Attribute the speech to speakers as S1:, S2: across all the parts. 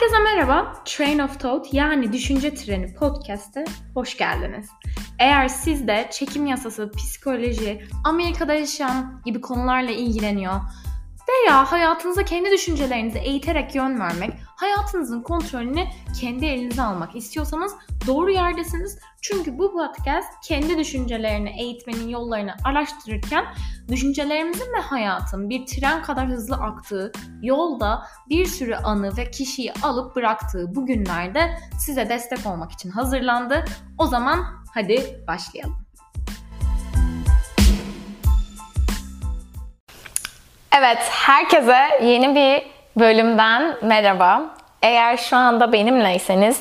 S1: Herkese merhaba. Train of Thought yani Düşünce Treni podcast'e hoş geldiniz. Eğer siz de çekim yasası, psikoloji, Amerika'da yaşayan gibi konularla ilgileniyor veya hayatınıza kendi düşüncelerinizi eğiterek yön vermek, hayatınızın kontrolünü kendi elinize almak istiyorsanız doğru yerdesiniz. Çünkü bu podcast kendi düşüncelerini eğitmenin yollarını araştırırken düşüncelerimizin ve hayatın bir tren kadar hızlı aktığı yolda bir sürü anı ve kişiyi alıp bıraktığı bu günlerde size destek olmak için hazırlandı. O zaman hadi başlayalım. Evet, herkese yeni bir bölümden merhaba. Eğer şu anda benimleyseniz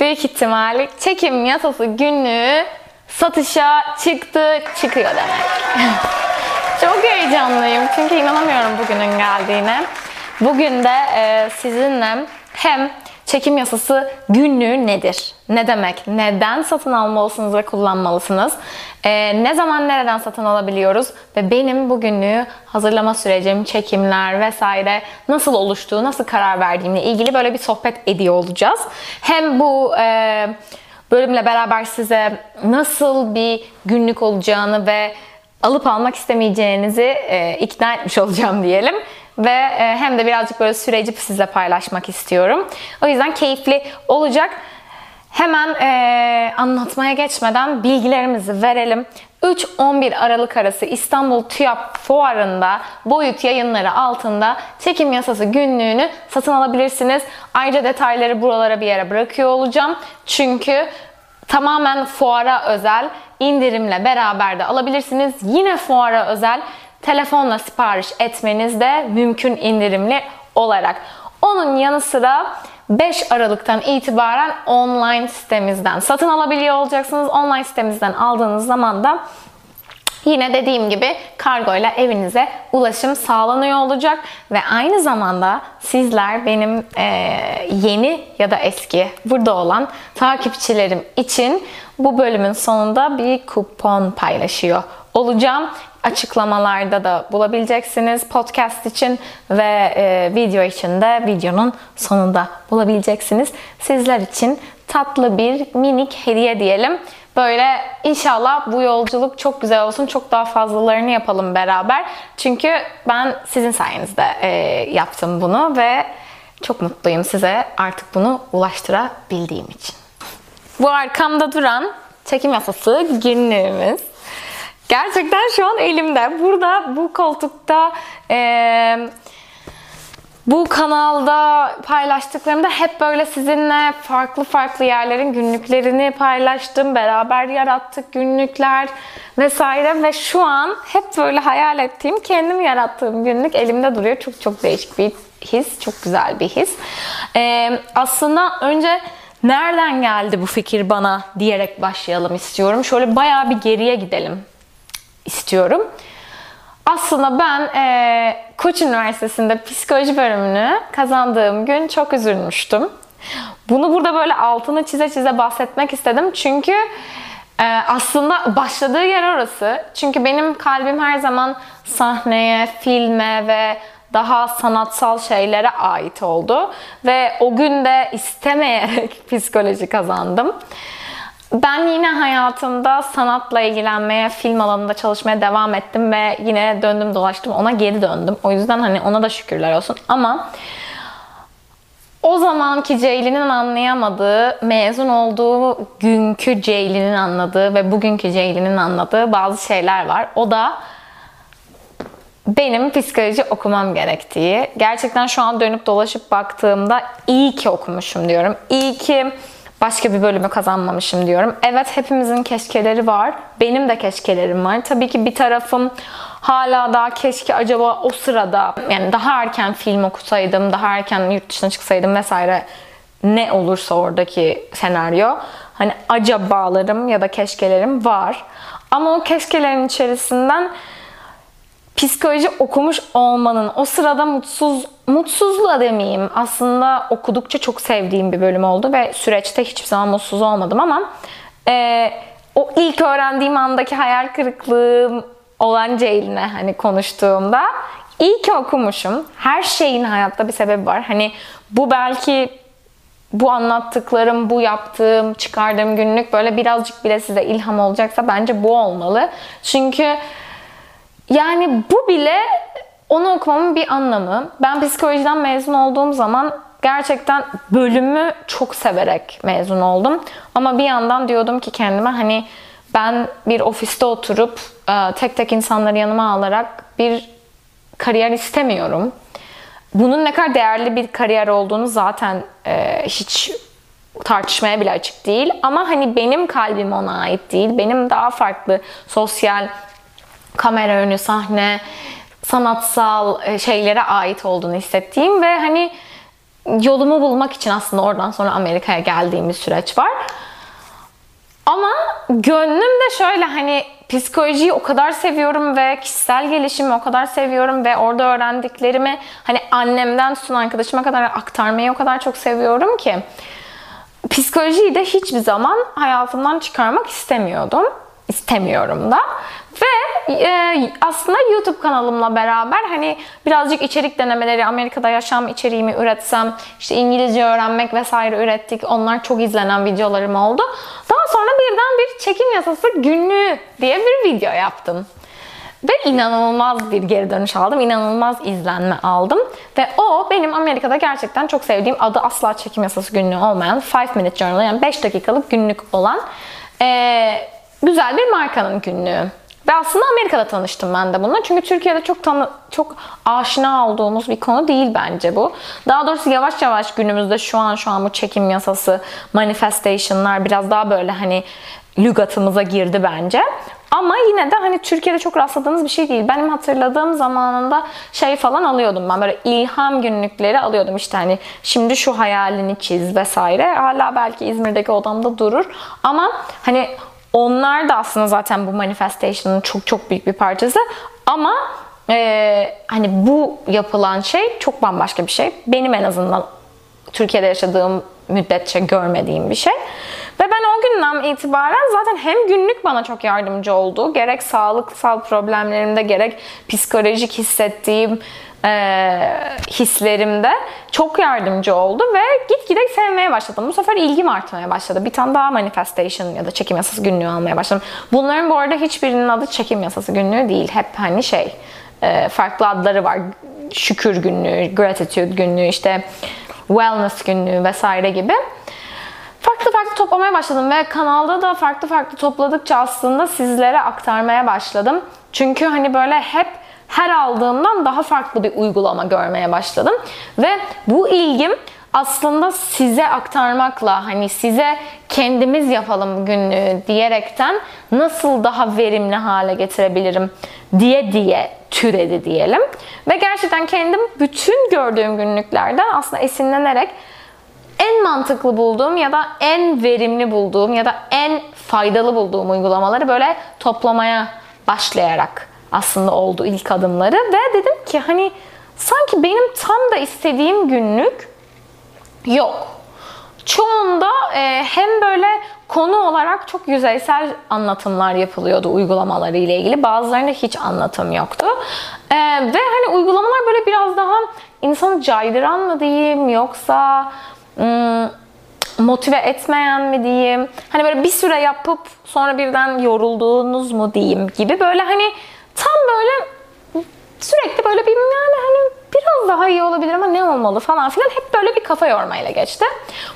S1: büyük ihtimalle çekim yasası günlüğü satışa çıktı, çıkıyor demek. Çok heyecanlıyım çünkü inanamıyorum bugünün geldiğine. Bugün de e, sizinle hem çekim yasası günlüğü nedir? Ne demek? Neden satın almalısınız ve kullanmalısınız? Ee, ne zaman nereden satın alabiliyoruz? Ve benim bu günlüğü hazırlama sürecim, çekimler vesaire nasıl oluştuğu, nasıl karar verdiğimle ilgili böyle bir sohbet ediyor olacağız. Hem bu e, bölümle beraber size nasıl bir günlük olacağını ve alıp almak istemeyeceğinizi e, ikna etmiş olacağım diyelim ve e, hem de birazcık böyle süreci sizle paylaşmak istiyorum. O yüzden keyifli olacak. Hemen e, anlatmaya geçmeden bilgilerimizi verelim. 3-11 Aralık arası İstanbul TÜYAP Fuarı'nda boyut yayınları altında çekim yasası günlüğünü satın alabilirsiniz. Ayrıca detayları buralara bir yere bırakıyor olacağım. Çünkü tamamen fuara özel indirimle beraber de alabilirsiniz. Yine fuara özel telefonla sipariş etmeniz de mümkün indirimli olarak. Onun yanı sıra 5 Aralık'tan itibaren online sitemizden satın alabiliyor olacaksınız. Online sitemizden aldığınız zaman da Yine dediğim gibi kargo ile evinize ulaşım sağlanıyor olacak ve aynı zamanda sizler benim e, yeni ya da eski burada olan takipçilerim için bu bölümün sonunda bir kupon paylaşıyor olacağım açıklamalarda da bulabileceksiniz podcast için ve e, video için de videonun sonunda bulabileceksiniz. Sizler için tatlı bir minik hediye diyelim. Böyle inşallah bu yolculuk çok güzel olsun. Çok daha fazlalarını yapalım beraber. Çünkü ben sizin sayenizde e, yaptım bunu ve çok mutluyum size artık bunu ulaştırabildiğim için. Bu arkamda duran çekim yasası günlüğümüz. Gerçekten şu an elimde. Burada bu koltukta e, bu kanalda paylaştıklarımda hep böyle sizinle farklı farklı yerlerin günlüklerini paylaştım. Beraber yarattık günlükler vesaire ve şu an hep böyle hayal ettiğim, kendim yarattığım günlük elimde duruyor. Çok çok değişik bir his, çok güzel bir his. Ee, aslında önce nereden geldi bu fikir bana diyerek başlayalım istiyorum. Şöyle bayağı bir geriye gidelim istiyorum. Aslında ben e, Koç Üniversitesi'nde psikoloji bölümünü kazandığım gün çok üzülmüştüm. Bunu burada böyle altını çize çize bahsetmek istedim. Çünkü e, aslında başladığı yer orası. Çünkü benim kalbim her zaman sahneye, filme ve daha sanatsal şeylere ait oldu. Ve o gün de istemeyerek psikoloji kazandım. Ben yine hayatımda sanatla ilgilenmeye, film alanında çalışmaya devam ettim ve yine döndüm dolaştım ona geri döndüm. O yüzden hani ona da şükürler olsun. Ama o zamanki Ceylin'in anlayamadığı, mezun olduğu günkü Ceylin'in anladığı ve bugünkü Ceylin'in anladığı bazı şeyler var. O da benim psikoloji okumam gerektiği. Gerçekten şu an dönüp dolaşıp baktığımda iyi ki okumuşum diyorum. İyi ki başka bir bölümü kazanmamışım diyorum. Evet hepimizin keşkeleri var. Benim de keşkelerim var. Tabii ki bir tarafım hala daha keşke acaba o sırada yani daha erken film okusaydım, daha erken yurt dışına çıksaydım vesaire ne olursa oradaki senaryo. Hani acabalarım ya da keşkelerim var. Ama o keşkelerin içerisinden psikoloji okumuş olmanın o sırada mutsuz mutsuzluğa demeyeyim. Aslında okudukça çok sevdiğim bir bölüm oldu ve süreçte hiçbir zaman mutsuz olmadım ama e, o ilk öğrendiğim andaki hayal kırıklığım olan Ceylin'e hani konuştuğumda iyi ki okumuşum. Her şeyin hayatta bir sebebi var. Hani bu belki bu anlattıklarım, bu yaptığım, çıkardığım günlük böyle birazcık bile size ilham olacaksa bence bu olmalı. Çünkü yani bu bile onu okumamın bir anlamı. Ben psikolojiden mezun olduğum zaman gerçekten bölümü çok severek mezun oldum. Ama bir yandan diyordum ki kendime hani ben bir ofiste oturup e, tek tek insanları yanıma alarak bir kariyer istemiyorum. Bunun ne kadar değerli bir kariyer olduğunu zaten e, hiç tartışmaya bile açık değil. Ama hani benim kalbim ona ait değil. Benim daha farklı sosyal kamera önü, sahne, sanatsal e, şeylere ait olduğunu hissettiğim ve hani yolumu bulmak için aslında oradan sonra Amerika'ya geldiğim bir süreç var. Ama gönlüm de şöyle hani psikolojiyi o kadar seviyorum ve kişisel gelişimi o kadar seviyorum ve orada öğrendiklerimi hani annemden tutun arkadaşıma kadar aktarmayı o kadar çok seviyorum ki psikolojiyi de hiçbir zaman hayatımdan çıkarmak istemiyordum. İstemiyorum da. Ve e, aslında YouTube kanalımla beraber hani birazcık içerik denemeleri, Amerika'da yaşam içeriğimi üretsem, işte İngilizce öğrenmek vesaire ürettik. Onlar çok izlenen videolarım oldu. Daha sonra birden bir çekim yasası günlüğü diye bir video yaptım. Ve inanılmaz bir geri dönüş aldım. İnanılmaz izlenme aldım. Ve o benim Amerika'da gerçekten çok sevdiğim adı asla çekim yasası günlüğü olmayan 5 Minute Journal yani 5 dakikalık günlük olan ee, güzel bir markanın günlüğü. Ve aslında Amerika'da tanıştım ben de bununla. Çünkü Türkiye'de çok tanı çok aşina olduğumuz bir konu değil bence bu. Daha doğrusu yavaş yavaş günümüzde şu an şu an bu çekim yasası, manifestation'lar biraz daha böyle hani lügatımıza girdi bence. Ama yine de hani Türkiye'de çok rastladığınız bir şey değil. Benim hatırladığım zamanında şey falan alıyordum ben böyle ilham günlükleri alıyordum işte hani şimdi şu hayalini çiz vesaire. Hala belki İzmir'deki odamda durur. Ama hani onlar da aslında zaten bu manifestation'ın çok çok büyük bir parçası. Ama e, hani bu yapılan şey çok bambaşka bir şey. Benim en azından Türkiye'de yaşadığım müddetçe görmediğim bir şey. Ve ben o günden itibaren zaten hem günlük bana çok yardımcı oldu. Gerek sağlıksal problemlerimde gerek psikolojik hissettiğim e, hislerimde çok yardımcı oldu ve gitgide sevmeye başladım. Bu sefer ilgim artmaya başladı. Bir tane daha manifestation ya da çekim yasası günlüğü almaya başladım. Bunların bu arada hiçbirinin adı çekim yasası günlüğü değil. Hep hani şey e, farklı adları var. Şükür günlüğü, gratitude günlüğü, işte wellness günlüğü vesaire gibi farklı farklı toplamaya başladım ve kanalda da farklı farklı topladıkça aslında sizlere aktarmaya başladım. Çünkü hani böyle hep her aldığımdan daha farklı bir uygulama görmeye başladım. Ve bu ilgim aslında size aktarmakla hani size kendimiz yapalım günlüğü diyerekten nasıl daha verimli hale getirebilirim diye diye türedi diyelim. Ve gerçekten kendim bütün gördüğüm günlüklerden aslında esinlenerek en mantıklı bulduğum ya da en verimli bulduğum ya da en faydalı bulduğum uygulamaları böyle toplamaya başlayarak aslında oldu ilk adımları ve dedim ki hani sanki benim tam da istediğim günlük yok. Çoğunda e, hem böyle konu olarak çok yüzeysel anlatımlar yapılıyordu uygulamaları ile ilgili. Bazılarında hiç anlatım yoktu. E, ve hani uygulamalar böyle biraz daha insanı caydıran mı diyeyim yoksa ım, motive etmeyen mi diyeyim? Hani böyle bir süre yapıp sonra birden yorulduğunuz mu diyeyim gibi böyle hani tam böyle sürekli böyle bir yani hani biraz daha iyi olabilir ama ne olmalı falan filan hep böyle bir kafa yormayla geçti.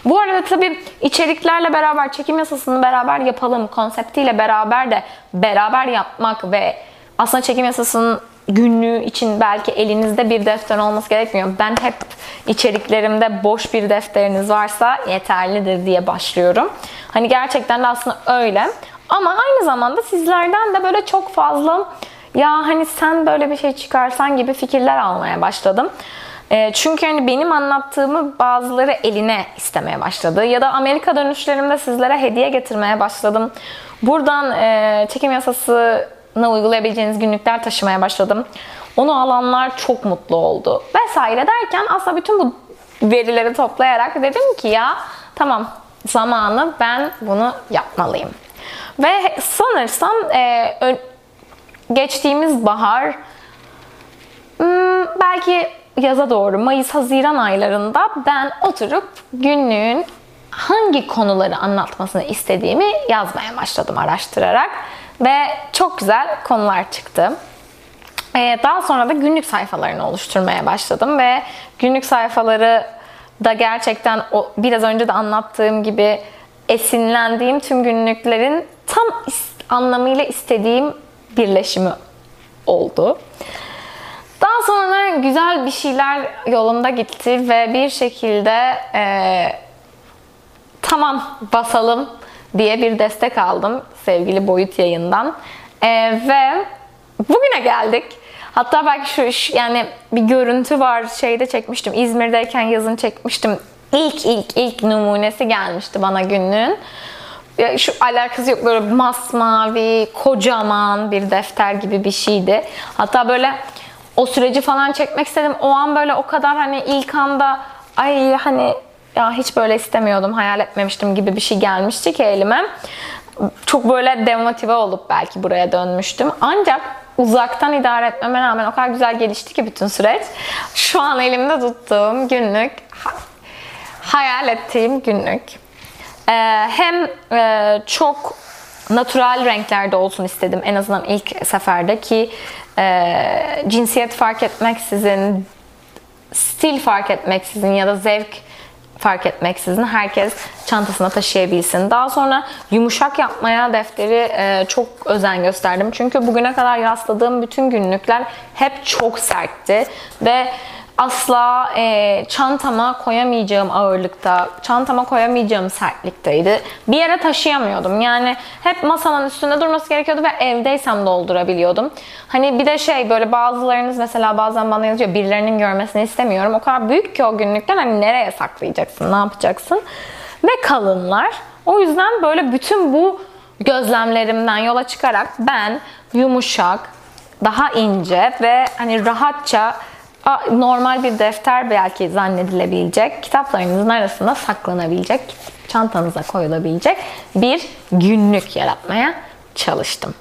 S1: Bu arada tabii içeriklerle beraber çekim yasasını beraber yapalım konseptiyle beraber de beraber yapmak ve aslında çekim yasasının günlüğü için belki elinizde bir defter olması gerekmiyor. Ben hep içeriklerimde boş bir defteriniz varsa yeterlidir diye başlıyorum. Hani gerçekten de aslında öyle. Ama aynı zamanda sizlerden de böyle çok fazla ya hani sen böyle bir şey çıkarsan gibi fikirler almaya başladım. E, çünkü hani benim anlattığımı bazıları eline istemeye başladı. Ya da Amerika dönüşlerimde sizlere hediye getirmeye başladım. Buradan e, çekim yasasına uygulayabileceğiniz günlükler taşımaya başladım. Onu alanlar çok mutlu oldu. Vesaire derken aslında bütün bu verileri toplayarak dedim ki ya tamam zamanı ben bunu yapmalıyım. Ve sanırsam e, geçtiğimiz bahar hmm, belki yaza doğru Mayıs-Haziran aylarında ben oturup günlüğün hangi konuları anlatmasını istediğimi yazmaya başladım araştırarak ve çok güzel konular çıktı. Ee, daha sonra da günlük sayfalarını oluşturmaya başladım ve günlük sayfaları da gerçekten o biraz önce de anlattığım gibi esinlendiğim tüm günlüklerin tam anlamıyla istediğim birleşimi oldu. Daha sonra güzel bir şeyler yolunda gitti ve bir şekilde e, tamam basalım diye bir destek aldım sevgili Boyut yayından. E, ve bugüne geldik. Hatta belki şu iş yani bir görüntü var şeyde çekmiştim. İzmir'deyken yazın çekmiştim. İlk ilk ilk numunesi gelmişti bana günlüğün. Şu alakası yok böyle masmavi, kocaman bir defter gibi bir şeydi. Hatta böyle o süreci falan çekmek istedim. O an böyle o kadar hani ilk anda ay hani ya hiç böyle istemiyordum, hayal etmemiştim gibi bir şey gelmişti ki elime. Çok böyle demotive olup belki buraya dönmüştüm. Ancak uzaktan idare etmeme rağmen o kadar güzel gelişti ki bütün süreç. Şu an elimde tuttuğum günlük, hayal ettiğim günlük. Ee, hem e, çok natural renklerde olsun istedim en azından ilk seferde ki e, cinsiyet fark etmeksizin, stil fark etmeksizin ya da zevk fark etmeksizin herkes çantasına taşıyabilsin. Daha sonra yumuşak yapmaya defteri e, çok özen gösterdim. Çünkü bugüne kadar rastladığım bütün günlükler hep çok sertti ve asla e, çantama koyamayacağım ağırlıkta, çantama koyamayacağım sertlikteydi. Bir yere taşıyamıyordum. Yani hep masanın üstünde durması gerekiyordu ve evdeysem doldurabiliyordum. Hani bir de şey böyle bazılarınız mesela bazen bana yazıyor birilerinin görmesini istemiyorum. O kadar büyük ki o günlükler hani nereye saklayacaksın, ne yapacaksın? Ve kalınlar. O yüzden böyle bütün bu gözlemlerimden yola çıkarak ben yumuşak, daha ince ve hani rahatça normal bir defter belki zannedilebilecek, kitaplarınızın arasında saklanabilecek, çantanıza koyulabilecek bir günlük yaratmaya çalıştım.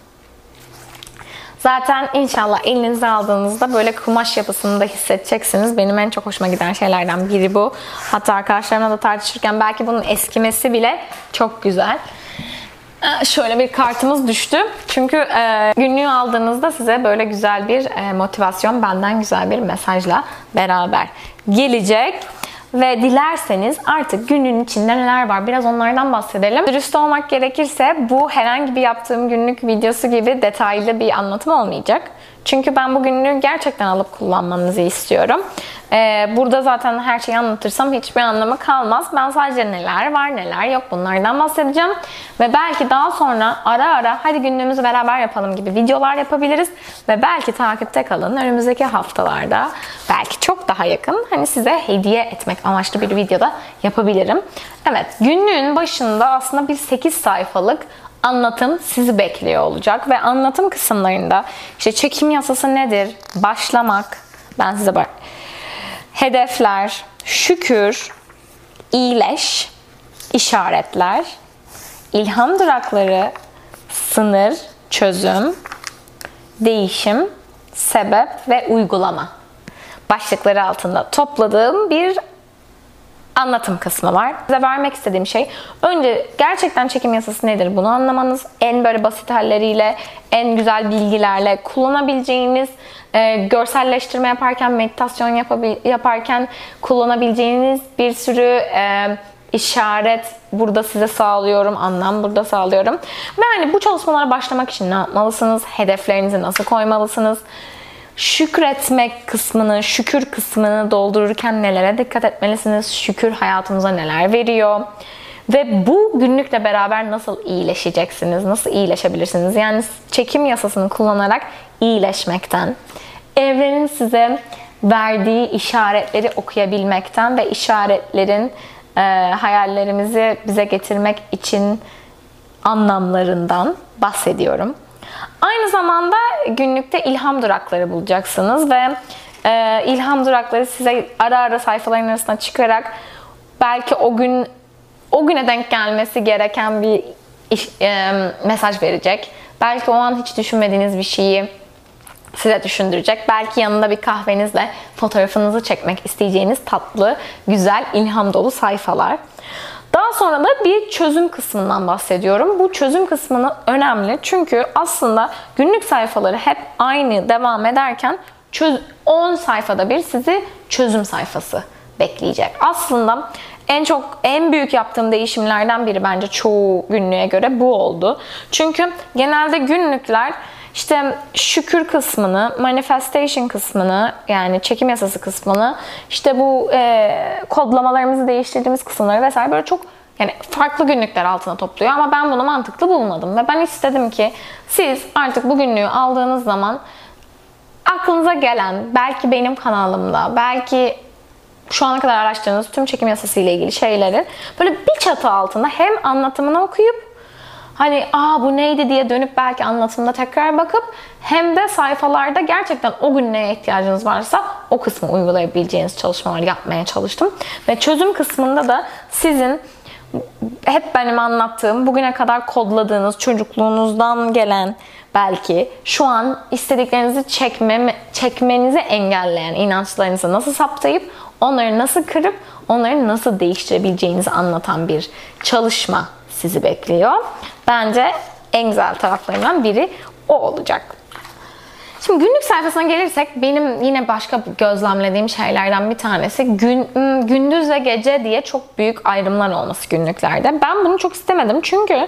S1: Zaten inşallah elinize aldığınızda böyle kumaş yapısını da hissedeceksiniz. Benim en çok hoşuma giden şeylerden biri bu. Hatta arkadaşlarımla da tartışırken belki bunun eskimesi bile çok güzel. Ee, şöyle bir kartımız düştü. Çünkü e, günlüğü aldığınızda size böyle güzel bir e, motivasyon, benden güzel bir mesajla beraber gelecek. Ve dilerseniz artık günün içinde neler var biraz onlardan bahsedelim. Dürüst olmak gerekirse bu herhangi bir yaptığım günlük videosu gibi detaylı bir anlatım olmayacak. Çünkü ben bu günlüğü gerçekten alıp kullanmanızı istiyorum. Ee, burada zaten her şeyi anlatırsam hiçbir anlamı kalmaz. Ben sadece neler var neler yok bunlardan bahsedeceğim. Ve belki daha sonra ara ara hadi günlüğümüzü beraber yapalım gibi videolar yapabiliriz. Ve belki takipte kalın. Önümüzdeki haftalarda belki çok daha yakın hani size hediye etmek amaçlı bir videoda yapabilirim. Evet günlüğün başında aslında bir 8 sayfalık anlatım sizi bekliyor olacak ve anlatım kısımlarında işte çekim yasası nedir, başlamak, ben size bak, hedefler, şükür, iyileş, işaretler, ilham durakları, sınır, çözüm, değişim, sebep ve uygulama başlıkları altında topladığım bir anlatım kısmı var. Size vermek istediğim şey önce gerçekten çekim yasası nedir bunu anlamanız. En böyle basit halleriyle, en güzel bilgilerle kullanabileceğiniz e, görselleştirme yaparken, meditasyon yaparken kullanabileceğiniz bir sürü e, işaret burada size sağlıyorum, anlam burada sağlıyorum. Ve hani bu çalışmalara başlamak için ne yapmalısınız? Hedeflerinizi nasıl koymalısınız? Şükretmek kısmını, şükür kısmını doldururken nelere dikkat etmelisiniz? Şükür hayatımıza neler veriyor? Ve bu günlükle beraber nasıl iyileşeceksiniz? Nasıl iyileşebilirsiniz? Yani çekim yasasını kullanarak iyileşmekten, evrenin size verdiği işaretleri okuyabilmekten ve işaretlerin e, hayallerimizi bize getirmek için anlamlarından bahsediyorum. Aynı zamanda günlükte ilham durakları bulacaksınız ve e, ilham durakları size ara ara sayfaların arasına çıkarak belki o gün o güne denk gelmesi gereken bir iş, e, mesaj verecek. Belki o an hiç düşünmediğiniz bir şeyi size düşündürecek. Belki yanında bir kahvenizle fotoğrafınızı çekmek isteyeceğiniz tatlı, güzel, ilham dolu sayfalar. Daha sonra da bir çözüm kısmından bahsediyorum. Bu çözüm kısmını önemli çünkü aslında günlük sayfaları hep aynı devam ederken 10 sayfada bir sizi çözüm sayfası bekleyecek. Aslında en çok en büyük yaptığım değişimlerden biri bence çoğu günlüğe göre bu oldu. Çünkü genelde günlükler işte şükür kısmını, manifestation kısmını yani çekim yasası kısmını, işte bu e, kodlamalarımızı değiştirdiğimiz kısımları vesaire böyle çok yani farklı günlükler altına topluyor. Ama ben bunu mantıklı bulmadım ve ben istedim ki siz artık bu günlüğü aldığınız zaman aklınıza gelen belki benim kanalımda belki şu ana kadar araştırdığınız tüm çekim yasası ile ilgili şeyleri böyle bir çatı altında hem anlatımını okuyup hani aa bu neydi diye dönüp belki anlatımda tekrar bakıp hem de sayfalarda gerçekten o gün neye ihtiyacınız varsa o kısmı uygulayabileceğiniz çalışmalar yapmaya çalıştım. Ve çözüm kısmında da sizin hep benim anlattığım bugüne kadar kodladığınız çocukluğunuzdan gelen belki şu an istediklerinizi çekme, çekmenizi engelleyen inançlarınızı nasıl saptayıp onları nasıl kırıp onları nasıl değiştirebileceğinizi anlatan bir çalışma sizi bekliyor. Bence en güzel taraflarından biri o olacak. Şimdi günlük sayfasına gelirsek benim yine başka gözlemlediğim şeylerden bir tanesi gün, hmm, gündüz ve gece diye çok büyük ayrımlar olması günlüklerde. Ben bunu çok istemedim çünkü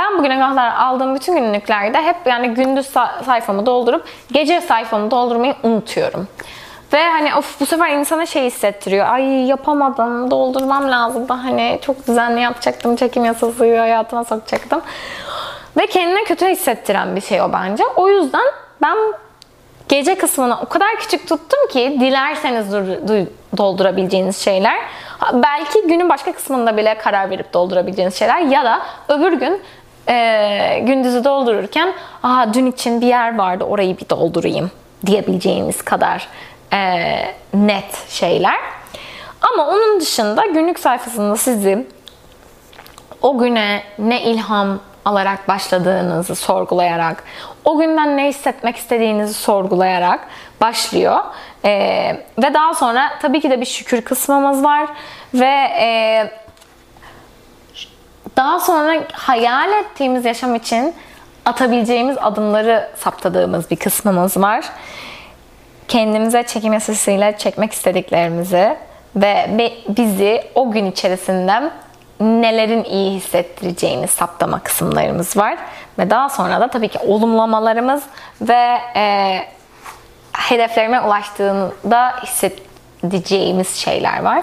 S1: ben bugüne kadar aldığım bütün günlüklerde hep yani gündüz sayfamı doldurup gece sayfamı doldurmayı unutuyorum. Ve hani of bu sefer insana şey hissettiriyor. Ay yapamadım, doldurmam lazım da hani çok düzenli yapacaktım, çekim yasası hayatıma sokacaktım. Ve kendine kötü hissettiren bir şey o bence. O yüzden ben gece kısmını o kadar küçük tuttum ki dilerseniz doldurabileceğiniz şeyler. Belki günün başka kısmında bile karar verip doldurabileceğiniz şeyler ya da öbür gün e, gündüzü doldururken Aa, dün için bir yer vardı orayı bir doldurayım diyebileceğiniz kadar e, net şeyler. Ama onun dışında günlük sayfasında sizi o güne ne ilham alarak başladığınızı sorgulayarak, o günden ne hissetmek istediğinizi sorgulayarak başlıyor. Ee, ve daha sonra tabii ki de bir şükür kısmımız var ve e, daha sonra hayal ettiğimiz yaşam için atabileceğimiz adımları saptadığımız bir kısmımız var. Kendimize çekim yasasıyla çekmek istediklerimizi ve bizi o gün içerisinde nelerin iyi hissettireceğini saptama kısımlarımız var. Ve daha sonra da tabii ki olumlamalarımız ve e, hedeflerime ulaştığında hissedeceğimiz şeyler var.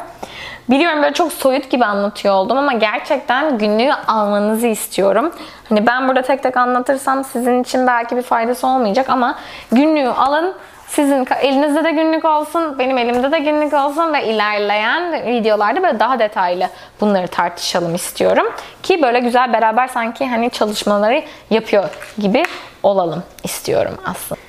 S1: Biliyorum böyle çok soyut gibi anlatıyor oldum ama gerçekten günlüğü almanızı istiyorum. Hani ben burada tek tek anlatırsam sizin için belki bir faydası olmayacak ama günlüğü alın sizin elinizde de günlük olsun, benim elimde de günlük olsun ve ilerleyen videolarda böyle daha detaylı bunları tartışalım istiyorum. Ki böyle güzel beraber sanki hani çalışmaları yapıyor gibi olalım istiyorum aslında.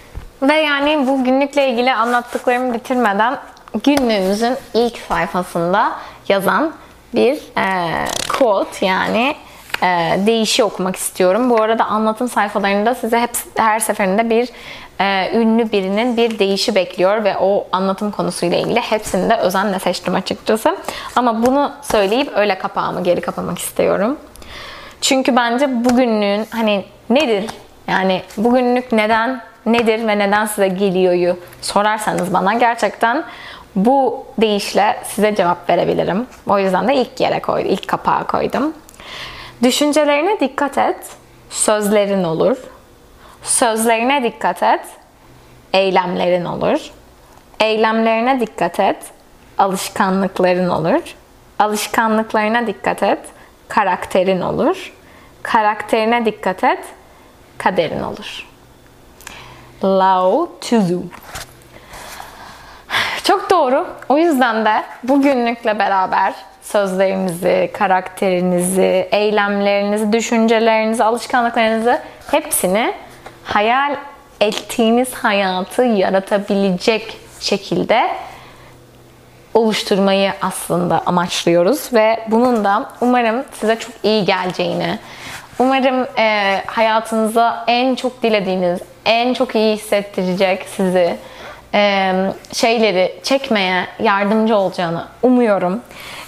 S1: Ve yani bu günlükle ilgili anlattıklarımı bitirmeden günlüğümüzün ilk sayfasında yazan bir e, quote yani e, değişi okumak istiyorum. Bu arada anlatım sayfalarında size hep her seferinde bir e, ünlü birinin bir değişi bekliyor ve o anlatım konusuyla ilgili hepsini de özenle seçtim açıkçası. Ama bunu söyleyip öyle kapağımı geri kapamak istiyorum. Çünkü bence bugünlüğün hani nedir? Yani bugünlük neden nedir ve neden size geliyoryu sorarsanız bana gerçekten bu deyişle size cevap verebilirim. O yüzden de ilk yere koydum, ilk kapağa koydum. Düşüncelerine dikkat et, sözlerin olur. Sözlerine dikkat et, eylemlerin olur. Eylemlerine dikkat et, alışkanlıkların olur. Alışkanlıklarına dikkat et, karakterin olur. Karakterine dikkat et, kaderin olur. Lao Tzu. Çok doğru. O yüzden de bugünlükle beraber sözlerinizi, karakterinizi, eylemlerinizi, düşüncelerinizi, alışkanlıklarınızı hepsini hayal ettiğiniz hayatı yaratabilecek şekilde oluşturmayı aslında amaçlıyoruz ve bunun da umarım size çok iyi geleceğini, umarım e, hayatınıza en çok dilediğiniz, en çok iyi hissettirecek sizi e, şeyleri çekmeye yardımcı olacağını umuyorum.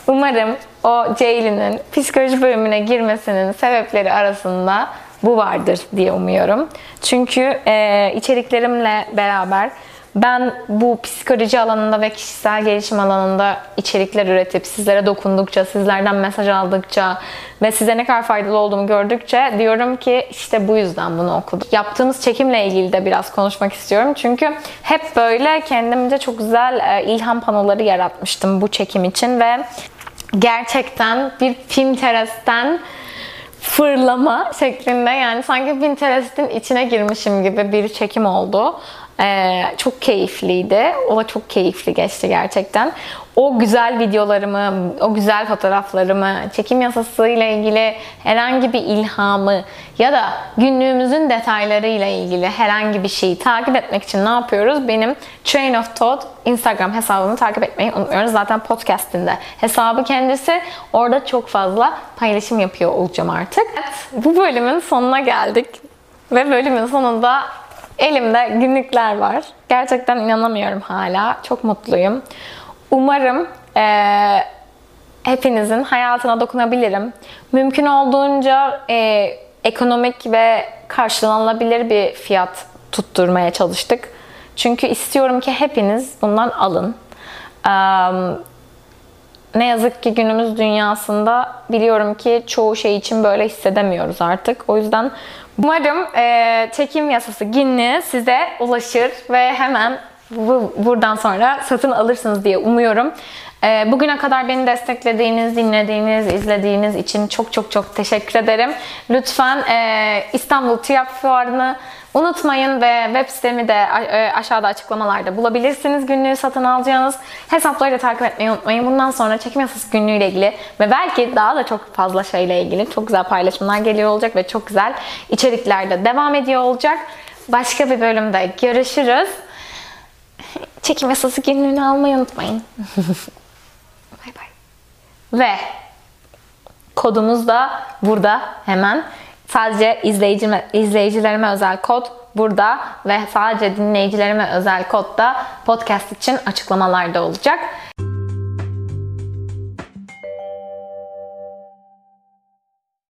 S1: Umarım o Ceylin'in psikoloji bölümüne girmesinin sebepleri arasında bu vardır diye umuyorum. Çünkü e, içeriklerimle beraber ben bu psikoloji alanında ve kişisel gelişim alanında içerikler üretip sizlere dokundukça, sizlerden mesaj aldıkça ve size ne kadar faydalı olduğumu gördükçe diyorum ki işte bu yüzden bunu okudum. Yaptığımız çekimle ilgili de biraz konuşmak istiyorum. Çünkü hep böyle kendimce çok güzel e, ilham panoları yaratmıştım bu çekim için ve gerçekten bir Pinterest'ten fırlama şeklinde yani sanki Pinterest'in içine girmişim gibi bir çekim oldu. Ee, çok keyifliydi. O da çok keyifli geçti gerçekten. O güzel videolarımı, o güzel fotoğraflarımı, çekim yasası ile ilgili herhangi bir ilhamı ya da günlüğümüzün detayları ile ilgili herhangi bir şeyi takip etmek için ne yapıyoruz? Benim Train of Thought Instagram hesabımı takip etmeyi unutmuyoruz. Zaten podcast'inde hesabı kendisi. Orada çok fazla paylaşım yapıyor olacağım artık. Evet, bu bölümün sonuna geldik. Ve bölümün sonunda Elimde günlükler var. Gerçekten inanamıyorum hala. Çok mutluyum. Umarım e, hepinizin hayatına dokunabilirim. Mümkün olduğunca e, ekonomik ve karşılanılabilir bir fiyat tutturmaya çalıştık. Çünkü istiyorum ki hepiniz bundan alın. Um, ne yazık ki günümüz dünyasında biliyorum ki çoğu şey için böyle hissedemiyoruz artık. O yüzden umarım e, çekim yasası günlüğü size ulaşır ve hemen bu, buradan sonra satın alırsınız diye umuyorum. E, bugüne kadar beni desteklediğiniz, dinlediğiniz, izlediğiniz için çok çok çok teşekkür ederim. Lütfen e, İstanbul TÜYAP Fuarı'nı Unutmayın ve web sitemi de e, aşağıda açıklamalarda bulabilirsiniz. Günlüğü satın alacağınız hesapları da takip etmeyi unutmayın. Bundan sonra çekim yasası günlüğüyle ilgili ve belki daha da çok fazla şeyle ilgili çok güzel paylaşımlar geliyor olacak ve çok güzel içerikler de devam ediyor olacak. Başka bir bölümde görüşürüz. Çekim yasası günlüğünü almayı unutmayın. bay bay. Ve kodumuz da burada hemen Sadece izleyicime, izleyicilerime özel kod burada ve sadece dinleyicilerime özel kod da podcast için açıklamalarda olacak.